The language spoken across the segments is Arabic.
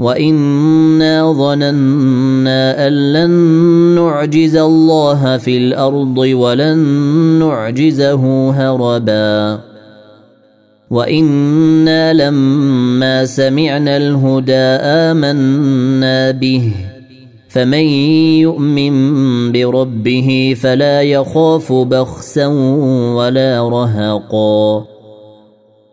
وانا ظننا ان لن نعجز الله في الأرض ولن نعجزه هربا وأنا لما سمعنا الهدى امنا به فمن يؤمن بربه فلا يخاف بخسا ولا رهقا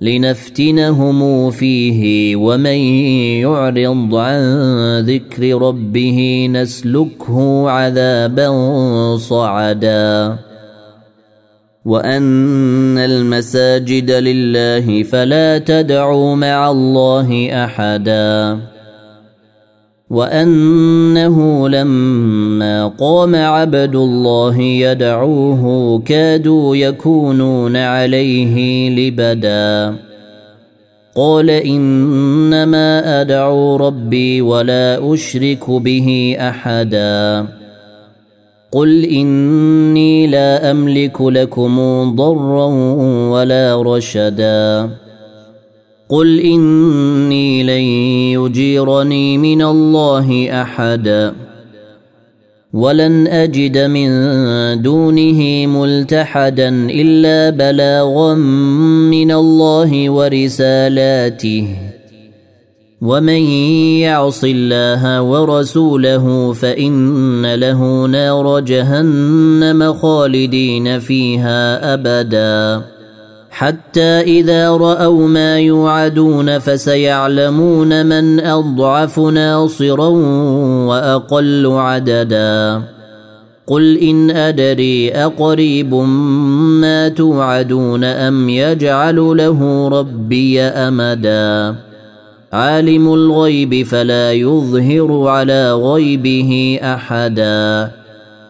لنفتنهم فيه ومن يعرض عن ذكر ربه نسلكه عذابا صعدا. وأن المساجد لله فلا تدعوا مع الله أحدا. وأنه لما قام عبد الله يدعوه كادوا يكونون عليه لبدا. قال إنما أدعو ربي ولا أشرك به أحدا. قل إني لا أملك لكم ضرا ولا رشدا. قل إني لن يجيرني من الله أحد. ولن أجد من دونه ملتحدا إلا بلاغا من الله ورسالاته. ومن يعص الله ورسوله فإن له نار جهنم خالدين فيها أبدا. حتى إذا رأوا ما يوعدون فسيعلمون من أضعف ناصرا وأقل عددا. قل إن أدري أقريب ما توعدون أم يجعل له ربي أمدا. عالم الغيب فلا يظهر على غيبه أحدا.